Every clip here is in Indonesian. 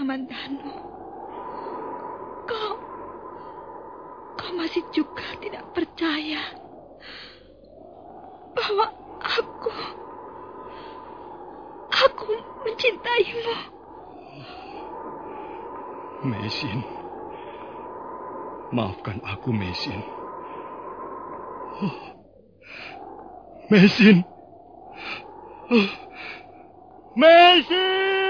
Kakang Kamandano. Kau... Kau masih juga tidak percaya bahwa aku... Aku mencintaimu. Mesin. Maafkan aku, Mesin. Oh. Mesin. Oh. Mesin!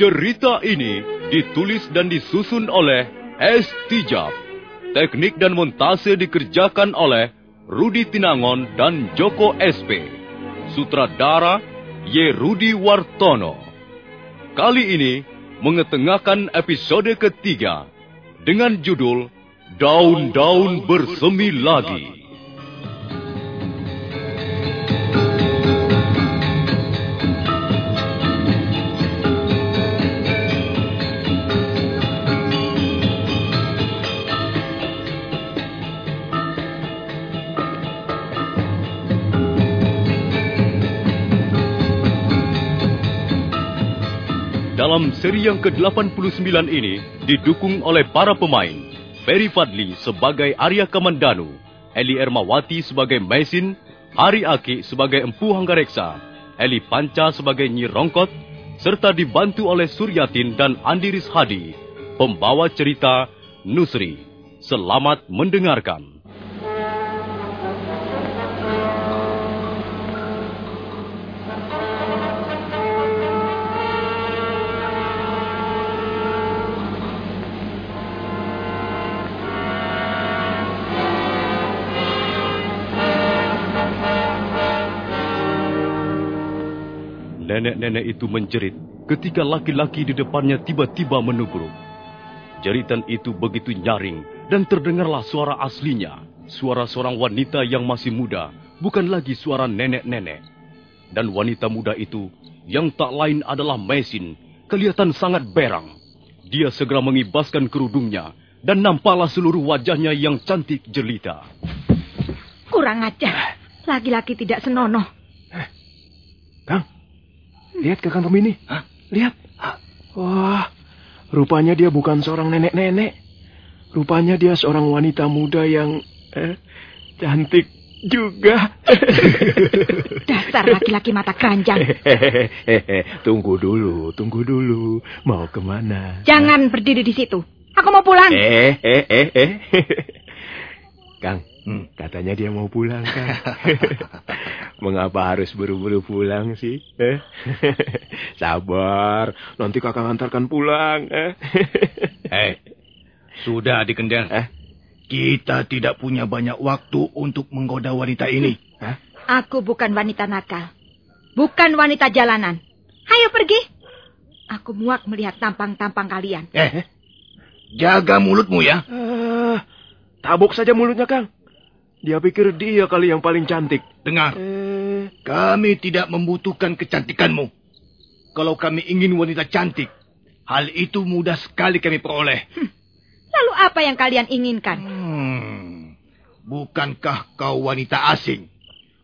Cerita ini ditulis dan disusun oleh S. Tijab. Teknik dan montase dikerjakan oleh Rudi Tinangon dan Joko SP. Sutradara Y. Rudi Wartono. Kali ini mengetengahkan episode ketiga dengan judul Daun-daun bersemi lagi. Seri yang ke-89 ini didukung oleh para pemain. Ferry Fadli sebagai Arya Kamandanu, Eli Ermawati sebagai Mesin, Hari Aki sebagai Empu Hanggareksa, Eli Panca sebagai Nyi Rongkot, serta dibantu oleh Suryatin dan Andiris Hadi, pembawa cerita Nusri. Selamat mendengarkan. Nenek-nenek itu menjerit ketika laki-laki di depannya tiba-tiba menubruk. Jeritan itu begitu nyaring dan terdengarlah suara aslinya. Suara seorang wanita yang masih muda, bukan lagi suara nenek-nenek. Dan wanita muda itu yang tak lain adalah Mesin, kelihatan sangat berang. Dia segera mengibaskan kerudungnya dan nampaklah seluruh wajahnya yang cantik jelita. Kurang ajar. Laki-laki tidak senonoh. Kang, lihat kakang Tomini. Hah? Lihat. Wah, rupanya dia bukan seorang nenek-nenek. Rupanya dia seorang wanita muda yang eh, cantik juga. Dasar laki-laki mata keranjang. tunggu dulu, tunggu dulu. Mau ke mana? Jangan berdiri di situ. Aku mau pulang. Eh, eh, eh, eh. Kang, hmm, katanya dia mau pulang, Kang. Mengapa harus buru-buru pulang sih? Eh? Sabar, nanti kakak antarkan pulang. Eh? Hei, sudah di Gender. Eh? Kita tidak punya banyak waktu untuk menggoda wanita ini. Hah? Aku bukan wanita nakal. Bukan wanita jalanan. Ayo pergi. Aku muak melihat tampang-tampang kalian. Eh, jaga mulutmu ya. Ah, tabuk saja mulutnya, Kang. Dia pikir dia kali yang paling cantik. Dengar, Eh, kami tidak membutuhkan kecantikanmu. Kalau kami ingin wanita cantik, hal itu mudah sekali kami peroleh. Lalu apa yang kalian inginkan? Hmm, bukankah kau wanita asing?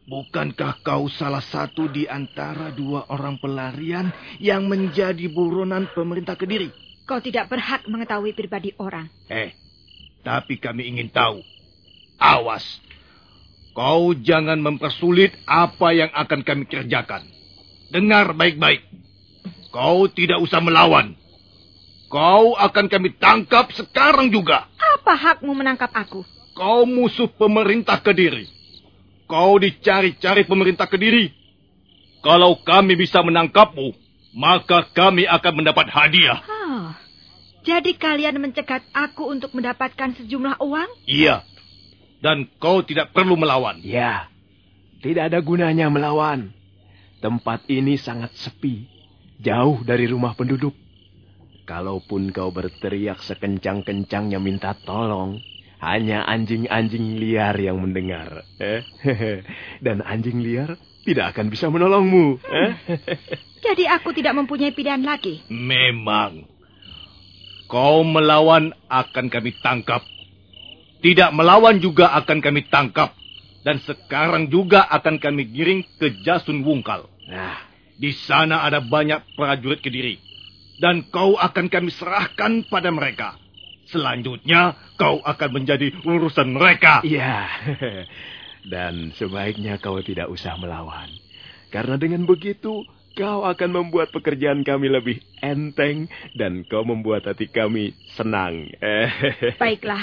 Bukankah kau salah satu di antara dua orang pelarian yang menjadi buronan pemerintah Kediri? Kau tidak berhak mengetahui pribadi orang. Eh, tapi kami ingin tahu. Awas. Kau jangan mempersulit apa yang akan kami kerjakan. Dengar baik-baik. Kau tidak usah melawan. Kau akan kami tangkap sekarang juga. Apa hakmu menangkap aku? Kau musuh pemerintah Kediri. Kau dicari-cari pemerintah Kediri. Kalau kami bisa menangkapmu, maka kami akan mendapat hadiah. Jadi kalian mencegat aku untuk mendapatkan sejumlah uang? Iya. Dan kau tidak perlu melawan. ya, tidak ada gunanya melawan. Tempat ini sangat sepi, jauh dari rumah penduduk. Kalaupun kau berteriak sekencang-kencangnya minta tolong, hanya anjing-anjing liar yang mendengar. Eh? Dan anjing liar tidak akan bisa menolongmu. Eh? Jadi aku tidak mempunyai pilihan lagi. Memang. Kau melawan akan kami tangkap. Tidak melawan juga akan kami tangkap. Dan sekarang juga akan kami giring ke Jasun Wungkal. Nah, Di sana ada banyak prajurit Kediri. Dan kau akan kami serahkan pada mereka. Selanjutnya, kau akan menjadi urusan mereka. iya. Dan sebaiknya kau tidak usah melawan. Karena dengan begitu, kau akan membuat pekerjaan kami lebih enteng dan kau membuat hati kami senang. Eh. Baiklah.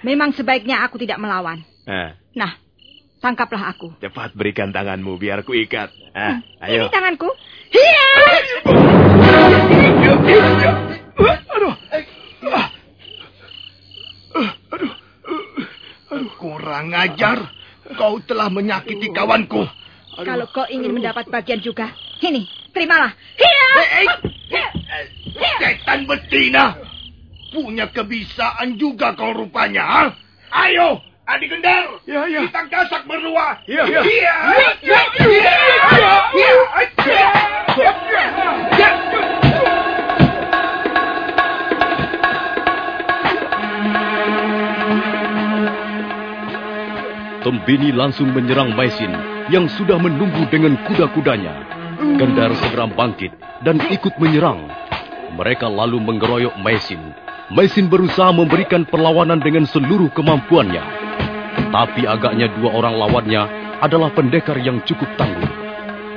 Memang sebaiknya aku tidak melawan. Nah, Nah, tangkaplah aku. cepat berikan tanganmu biar ku ikat. Ah, Ini ayo. tanganku. Hiya! Aduh. Kurang ajar. Kau telah menyakiti kawanku. Kalau kau ingin mendapat bagian juga, ini, terimalah. Hiya! Setan betina. Punya kebisaan juga kau rupanya, ha? Ayo, adik gendar. Ya, ya. Kita gasak berdua. Ya, ya. Iya. Iya. Iya. Iya. Iya. Tembini langsung menyerang Maisin yang sudah menunggu dengan kuda-kudanya. Gendar segera bangkit dan ikut menyerang. Mereka lalu mengeroyok Maisin. Maisin berusaha memberikan perlawanan dengan seluruh kemampuannya. Tapi agaknya dua orang lawannya adalah pendekar yang cukup tangguh.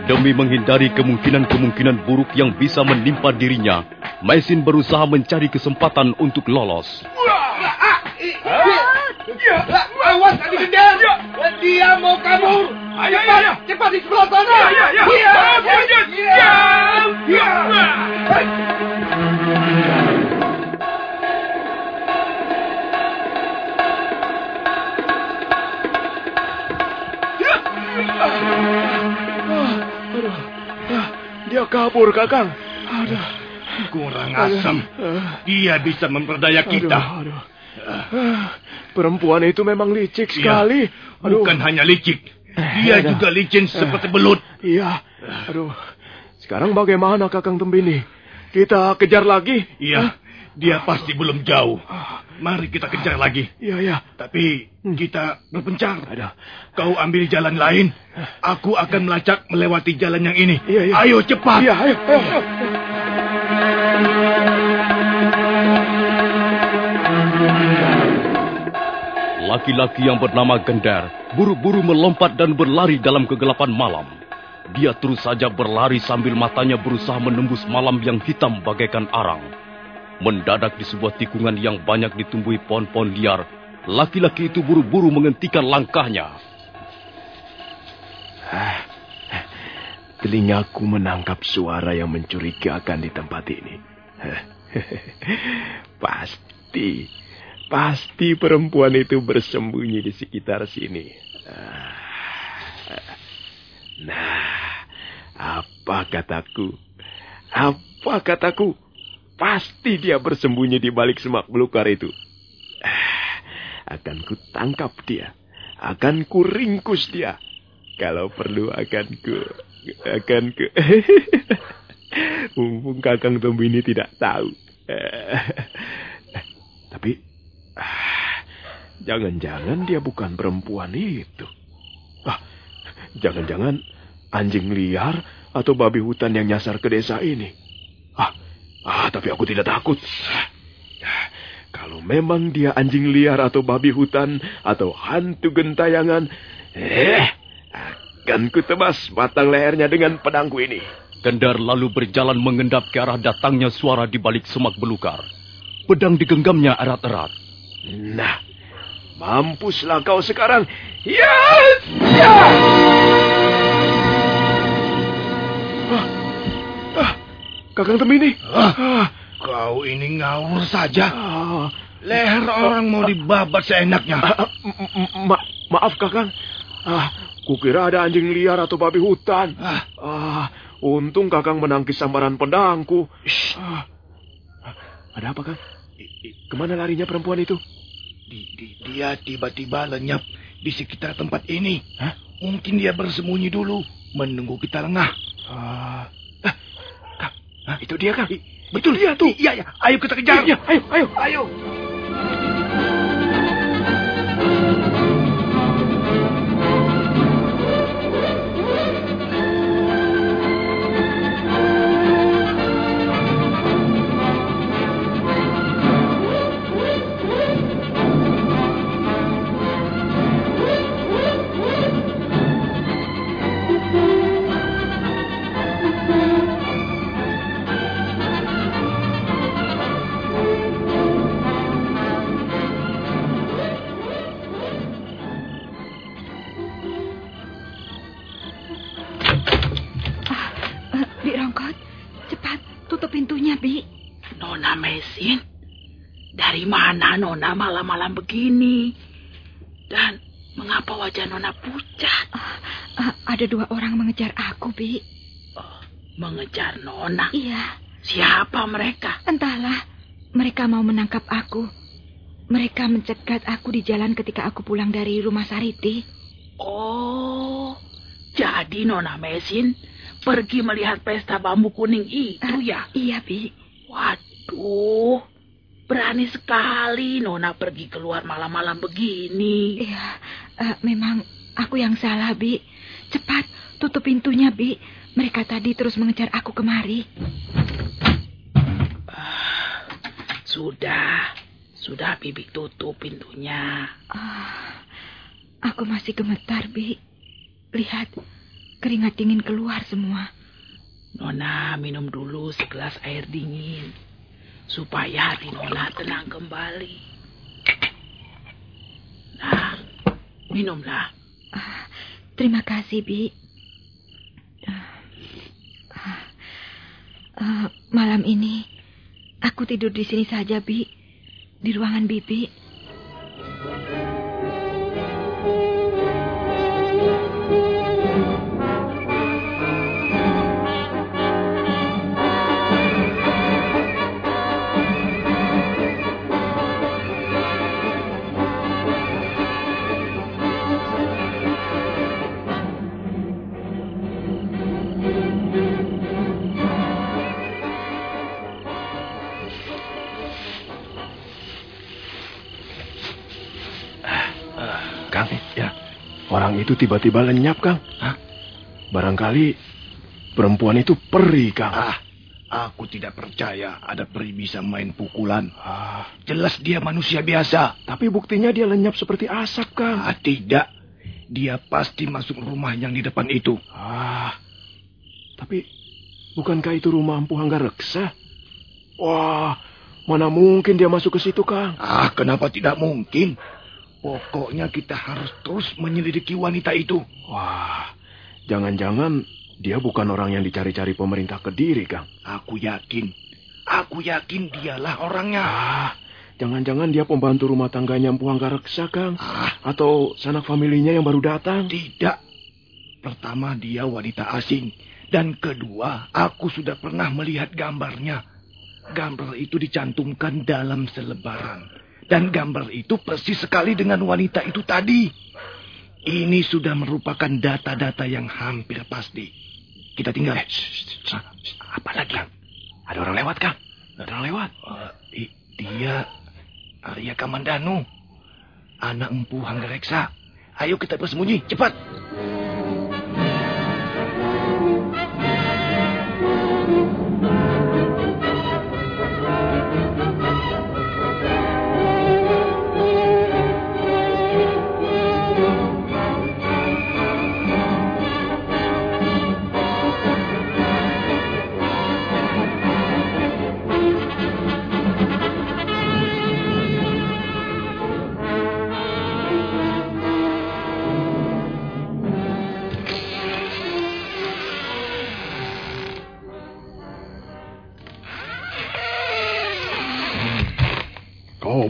Demi menghindari kemungkinan-kemungkinan buruk yang bisa menimpa dirinya, Maisin berusaha mencari kesempatan untuk lolos. Awas adik gendar. Dia mau kabur. Ayo, ayo, cepat di sebelah sana. Iya, iya. Iya. Iya. Iya. Ah, Dia kabur, Kakang. Aduh. Kurang asam. Dia bisa memperdaya kita. Aduh, aduh. Perempuan itu memang licik Iya. sekali. Aduh. Bukan hanya licik. Dia Aduh. juga licin seperti belut. Iya. Aduh. Sekarang bagaimana Kakang Tembini? Kita kejar lagi? Iya, dia pasti belum jauh. Mari kita kejar lagi. Iya, iya. Tapi kita berpencar. Aduh. Kau ambil jalan lain. Aku akan melacak melewati jalan yang ini. Iya, iya. Ayo cepat. Iya, ayo, ayo. ayo. Laki-laki yang bernama Gendar buru-buru melompat dan berlari dalam kegelapan malam. Dia terus saja berlari sambil matanya berusaha menembus malam yang hitam bagaikan arang. Mendadak di sebuah tikungan yang banyak ditumbuhi pohon-pohon liar, laki-laki itu buru-buru menghentikan langkahnya. Ah, telingaku menangkap suara yang mencurigakan di tempat ini. pasti, pasti perempuan itu bersembunyi di sekitar sini. Nah, apa kataku? Apa kataku? Pasti dia bersembunyi di balik semak belukar itu. Akan ku tangkap dia. Akan ku ringkus dia. Kalau perlu akan ku... Akan ku... Mumpung Kakang Tombi ini tidak tahu. Tapi... Jangan-jangan dia bukan perempuan itu. Ah, jangan-jangan anjing liar atau babi hutan yang nyasar ke desa ini. Ah, ah tapi aku tidak takut. Kalau memang dia anjing liar atau babi hutan atau hantu gentayangan, eh, akan kutebas batang lehernya dengan pedangku ini. Kendar lalu berjalan mengendap ke arah datangnya suara di balik semak belukar. Pedang digenggamnya erat-erat. Nah, mampuslah kau sekarang. Ya! Ya! Ah, ah, Kakang Temini. Ah, ah, kau ini ngawur saja. Ah, Leher orang mau dibabat seenaknya. Ah, ma maaf, Kakang. Ah, kukira ada anjing liar atau babi hutan. Ah, ah untung Kakang menangkis sambaran pedangku. Ah, ada apa, Kang? Ke mana larinya perempuan itu? Di, di, dia tiba-tiba lenyap di sekitar tempat ini. Hah? Mungkin dia bersembunyi dulu, menunggu kita lengah. Ah, ah, itu dia, Kang. Betul dia tuh. Iya, iya. Ayo kita kejar. Iya, ayo, ayo, ayo. Begini? Dan mengapa wajah Nona pucat? Uh, uh, ada dua orang mengejar aku, Bi. Oh, mengejar Nona? Iya. Siapa mereka? Entahlah. Mereka mau menangkap aku. Mereka mencegat aku di jalan ketika aku pulang dari rumah Sariti. Oh, jadi Nona Mesin pergi melihat pesta bambu kuning itu uh, ya? Iya, Bi. Waduh, Berani sekali Nona pergi keluar malam-malam begini. Iya, uh, memang aku yang salah, Bi. Cepat, tutup pintunya, Bi. Mereka tadi terus mengejar aku kemari. Uh, sudah, sudah Bibi tutup pintunya. Uh, aku masih gemetar, Bi. Lihat, keringat dingin keluar semua. Nona minum dulu segelas air dingin supaya hati Nona tenang kembali. Nah, minumlah. Terima kasih, Bi. Uh, uh, malam ini aku tidur di sini saja, Bi. Di ruangan Bibi. Itu tiba-tiba lenyap, Kang. Hah? Barangkali perempuan itu peri, Kang. Ah, aku tidak percaya ada peri bisa main pukulan. Ah. Jelas dia manusia biasa. Tapi buktinya dia lenyap seperti asap, Kang. Ah, tidak. Dia pasti masuk rumah yang di depan itu. Ah, tapi bukankah itu rumah Empu Hangga Reksa? Wah, mana mungkin dia masuk ke situ, Kang? Ah, kenapa tidak mungkin? Pokoknya kita harus terus menyelidiki wanita itu. Wah, jangan-jangan Dia bukan orang yang dicari-cari pemerintah Kediri, Kang. Aku yakin. Aku yakin dialah orangnya. Ah, jangan-jangan dia pembantu rumah tangganya Empu Anggareksa, Kang. Ah, Atau sanak familinya yang baru datang. tidak. Pertama, dia wanita asing. Dan kedua, aku sudah pernah melihat gambarnya. Gambar itu dicantumkan dalam selebaran. Dan gambar itu persis sekali dengan wanita itu tadi. Ini sudah merupakan data-data yang hampir pasti. Kita tinggal. Eh, apa lagi? Ada orang lewat, Kang. Ada orang lewat. I- dia Arya Kamandanu. Anak empu Hanggareksa. Ayo kita bersembunyi, cepat.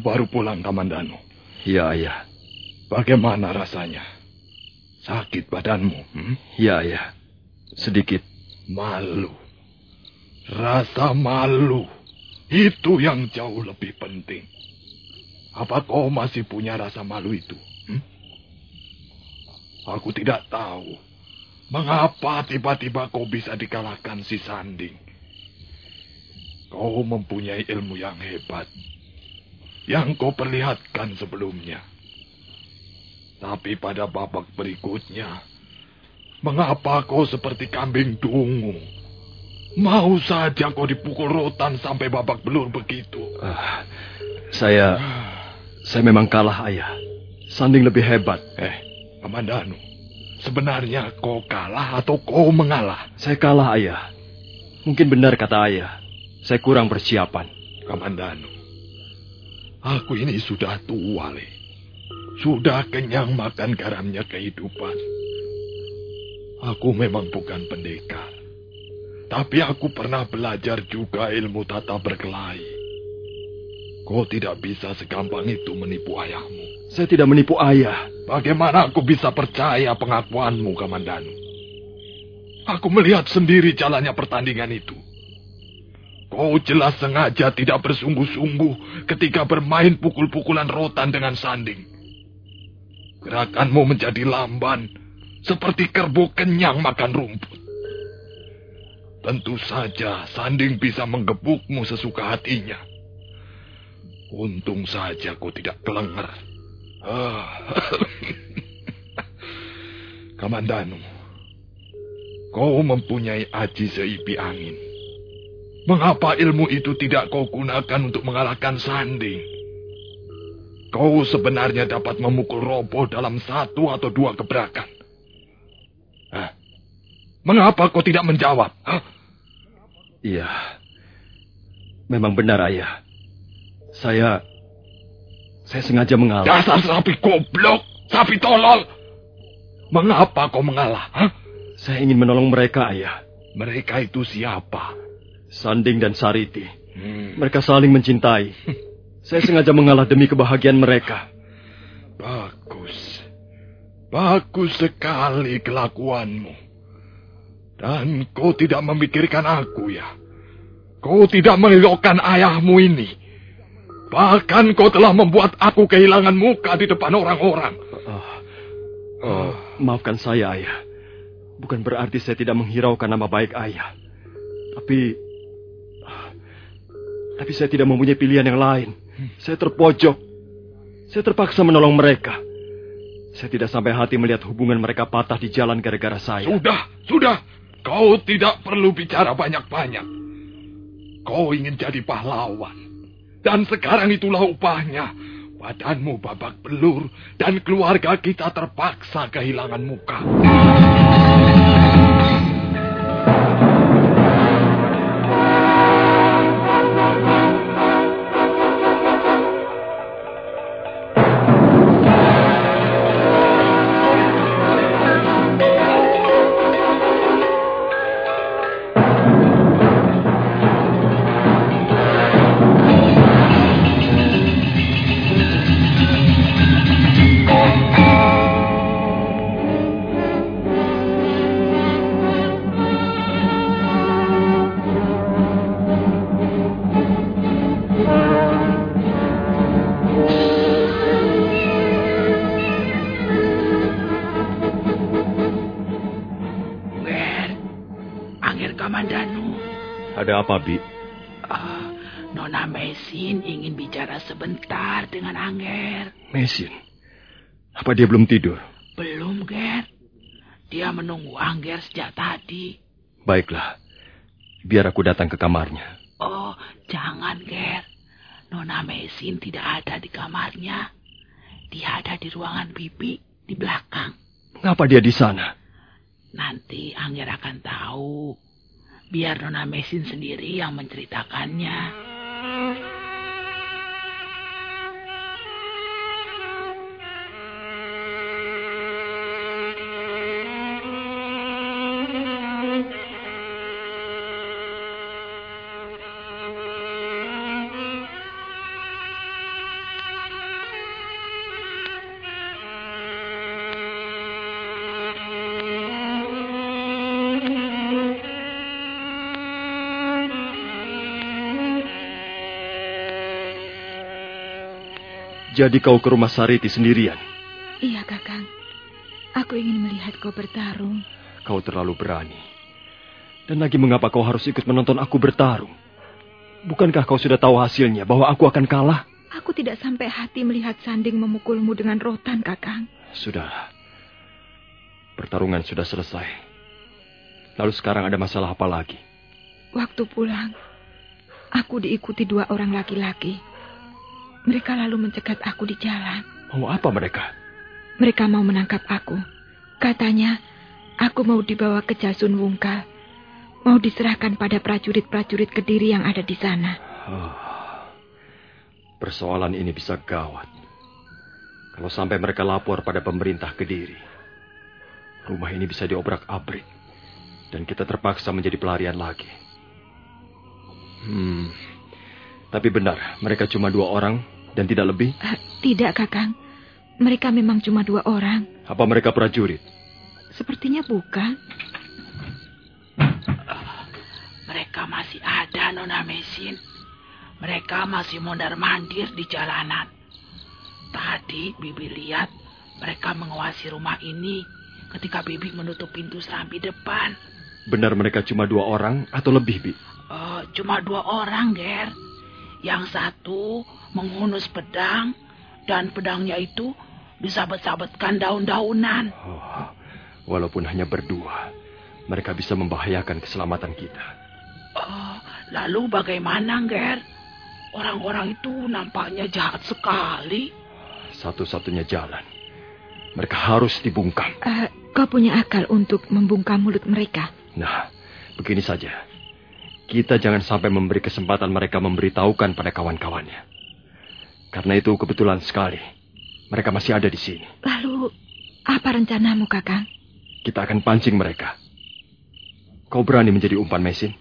Baru pulang, Kamandanu. Ya, ayah. Bagaimana rasanya? Sakit badanmu? Hmm? Ya, ayah. Sedikit. Malu. Rasa malu. Itu yang jauh lebih penting. Apa kau masih punya rasa malu itu? Hmm? Aku tidak tahu. Mengapa tiba-tiba kau bisa dikalahkan si Sanding? Kau mempunyai ilmu yang hebat. Yang kau perlihatkan sebelumnya. Tapi pada babak berikutnya, mengapa kau seperti kambing dungu? Mau saja kau dipukul rotan sampai babak belur begitu. Ah, saya... Saya memang kalah, ayah. Sanding lebih hebat. Eh, Kamandanu, sebenarnya kau kalah atau kau mengalah? Saya kalah, ayah. Mungkin benar kata ayah. Saya kurang persiapan. Kamandanu, aku ini sudah tua, Le. Sudah kenyang makan garamnya kehidupan. Aku memang bukan pendekar. Tapi aku pernah belajar juga ilmu tata berkelahi. Kau tidak bisa segampang itu menipu ayahmu. Saya tidak menipu ayah. Bagaimana aku bisa percaya pengakuanmu, Kamandanu? Aku melihat sendiri jalannya pertandingan itu. Kau jelas sengaja tidak bersungguh-sungguh ketika bermain pukul-pukulan rotan dengan sanding. Gerakanmu menjadi lamban, seperti kerbau kenyang makan rumput. Tentu saja sanding bisa menggebukmu sesuka hatinya. Untung saja kau tidak kelenger. Ah. Kamandanu, kau mempunyai aji seipi angin. Mengapa ilmu itu tidak kau gunakan untuk mengalahkan Sanding? Kau sebenarnya dapat memukul roboh dalam satu atau dua gebrakan. Hah? Mengapa kau tidak menjawab? Iya. Memang benar, ayah. Saya... Saya sengaja mengalah. Dasar sapi goblok, sapi tolol. Mengapa kau mengalah? Hah? Saya ingin menolong mereka, ayah. Mereka itu siapa? Sanding dan Sariti. Hmm. Mereka saling mencintai. Saya sengaja mengalah demi kebahagiaan mereka. Bagus. Bagus sekali kelakuanmu. Dan kau tidak memikirkan aku ya. Kau tidak mengelokkan ayahmu ini. Bahkan kau telah membuat aku kehilangan muka di depan orang-orang. Oh, oh, maafkan saya, ayah. Bukan berarti saya tidak menghiraukan nama baik ayah. Tapi... Tapi saya tidak mempunyai pilihan yang lain. Saya terpojok. Saya terpaksa menolong mereka. Saya tidak sampai hati melihat hubungan mereka patah di jalan gara-gara saya. Sudah, sudah. Kau tidak perlu bicara banyak-banyak. Kau ingin jadi pahlawan. Dan sekarang itulah upahnya. Badanmu babak belur dan keluarga kita terpaksa kehilangan muka. Apa, Bi? Ah, Nona Mesin ingin bicara sebentar dengan Angger. Mesin? Apa dia belum tidur? Belum, Ger. Dia menunggu Angger sejak tadi. Baiklah. Biar aku datang ke kamarnya. Oh, jangan, Ger. Nona Mesin tidak ada di kamarnya. Dia ada di ruangan Bibi di belakang. Ngapa dia di sana? Nanti Angger akan tahu. Biar Nona Mesin sendiri yang menceritakannya. Jadi kau ke rumah Sariti sendirian? Iya, Kakang. Aku ingin melihat kau bertarung. Kau terlalu berani. Dan lagi mengapa kau harus ikut menonton aku bertarung? Bukankah kau sudah tahu hasilnya bahwa aku akan kalah? Aku tidak sampai hati melihat Sanding memukulmu dengan rotan, Kakang. Sudah. Pertarungan sudah selesai. Lalu sekarang ada masalah apa lagi? Waktu pulang, aku diikuti dua orang laki-laki. Mereka lalu mencegat aku di jalan. Mau apa mereka? Mereka mau menangkap aku. Katanya, aku mau dibawa ke Jasun Wungkal. Mau diserahkan pada prajurit-prajurit Kediri yang ada di sana. Oh, persoalan ini bisa gawat. Kalau sampai mereka lapor pada pemerintah Kediri, rumah ini bisa diobrak-abrik. Dan kita terpaksa menjadi pelarian lagi. Hmm, tapi benar, mereka cuma dua orang dan tidak lebih? Uh, tidak, Kakang. Mereka memang cuma dua orang. Apa mereka prajurit? Sepertinya bukan. mereka masih ada, Nona Mesin. Mereka masih mondar-mandir di jalanan. Tadi Bibi lihat mereka menguasai rumah ini ketika Bibi menutup pintu serambi depan. Benar mereka cuma dua orang atau lebih, Bi? Uh, cuma dua orang, Ger. Yang satu menghunus pedang dan pedangnya itu disabet-sabetkan daun-daunan. Oh, walaupun hanya berdua, mereka bisa membahayakan keselamatan kita. Oh, lalu bagaimana, Ger? Orang-orang itu nampaknya jahat sekali. Satu-satunya jalan. Mereka harus dibungkam. Uh, kau punya akal untuk membungkam mulut mereka? Nah, begini saja. Kita jangan sampai memberi kesempatan mereka memberitahukan pada kawan-kawannya. Karena itu kebetulan sekali. Mereka masih ada di sini. Lalu, apa rencanamu, Kakang? Kita akan pancing mereka. Kau berani menjadi umpan mesin?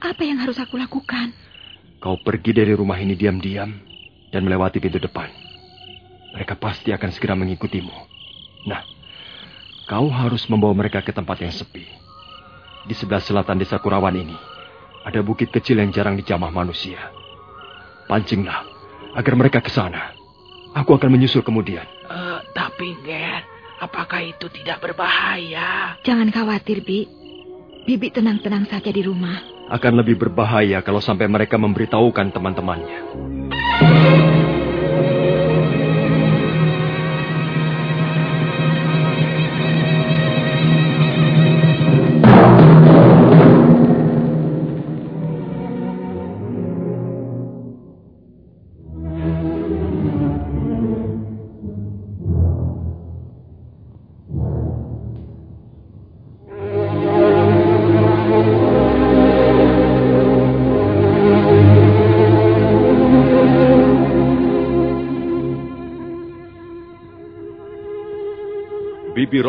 Apa yang harus aku lakukan? Kau pergi dari rumah ini diam-diam dan melewati pintu depan. Mereka pasti akan segera mengikutimu. Nah, kau harus membawa mereka ke tempat yang sepi. Di sebelah selatan desa Kurawan ini, ada bukit kecil yang jarang dijamah manusia. Pancinglah, agar mereka ke sana. Aku akan menyusul kemudian. Uh, tapi, Ger, apakah itu tidak berbahaya? Jangan khawatir, Bi. Bibi tenang-tenang saja di rumah. Akan lebih berbahaya kalau sampai mereka memberitahukan teman-temannya.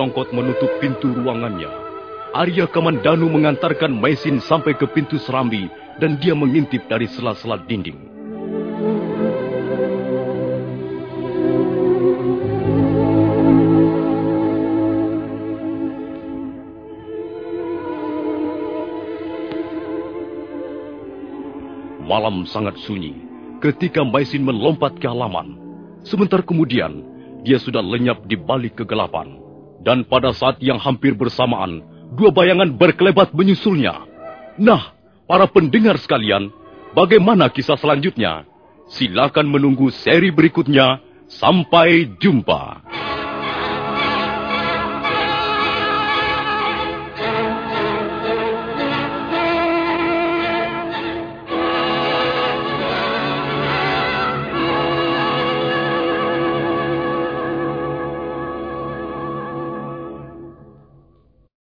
Bibi Rongkot menutup pintu ruangannya. Arya Kamandanu mengantarkan Mesin sampai ke pintu serambi dan dia mengintip dari sela-sela dinding. Malam sangat sunyi ketika Maisin melompat ke halaman. Sebentar kemudian, dia sudah lenyap di balik kegelapan. Dan pada saat yang hampir bersamaan, dua bayangan berkelebat menyusulnya. Nah, para pendengar sekalian, bagaimana kisah selanjutnya? Silakan menunggu seri berikutnya. Sampai jumpa.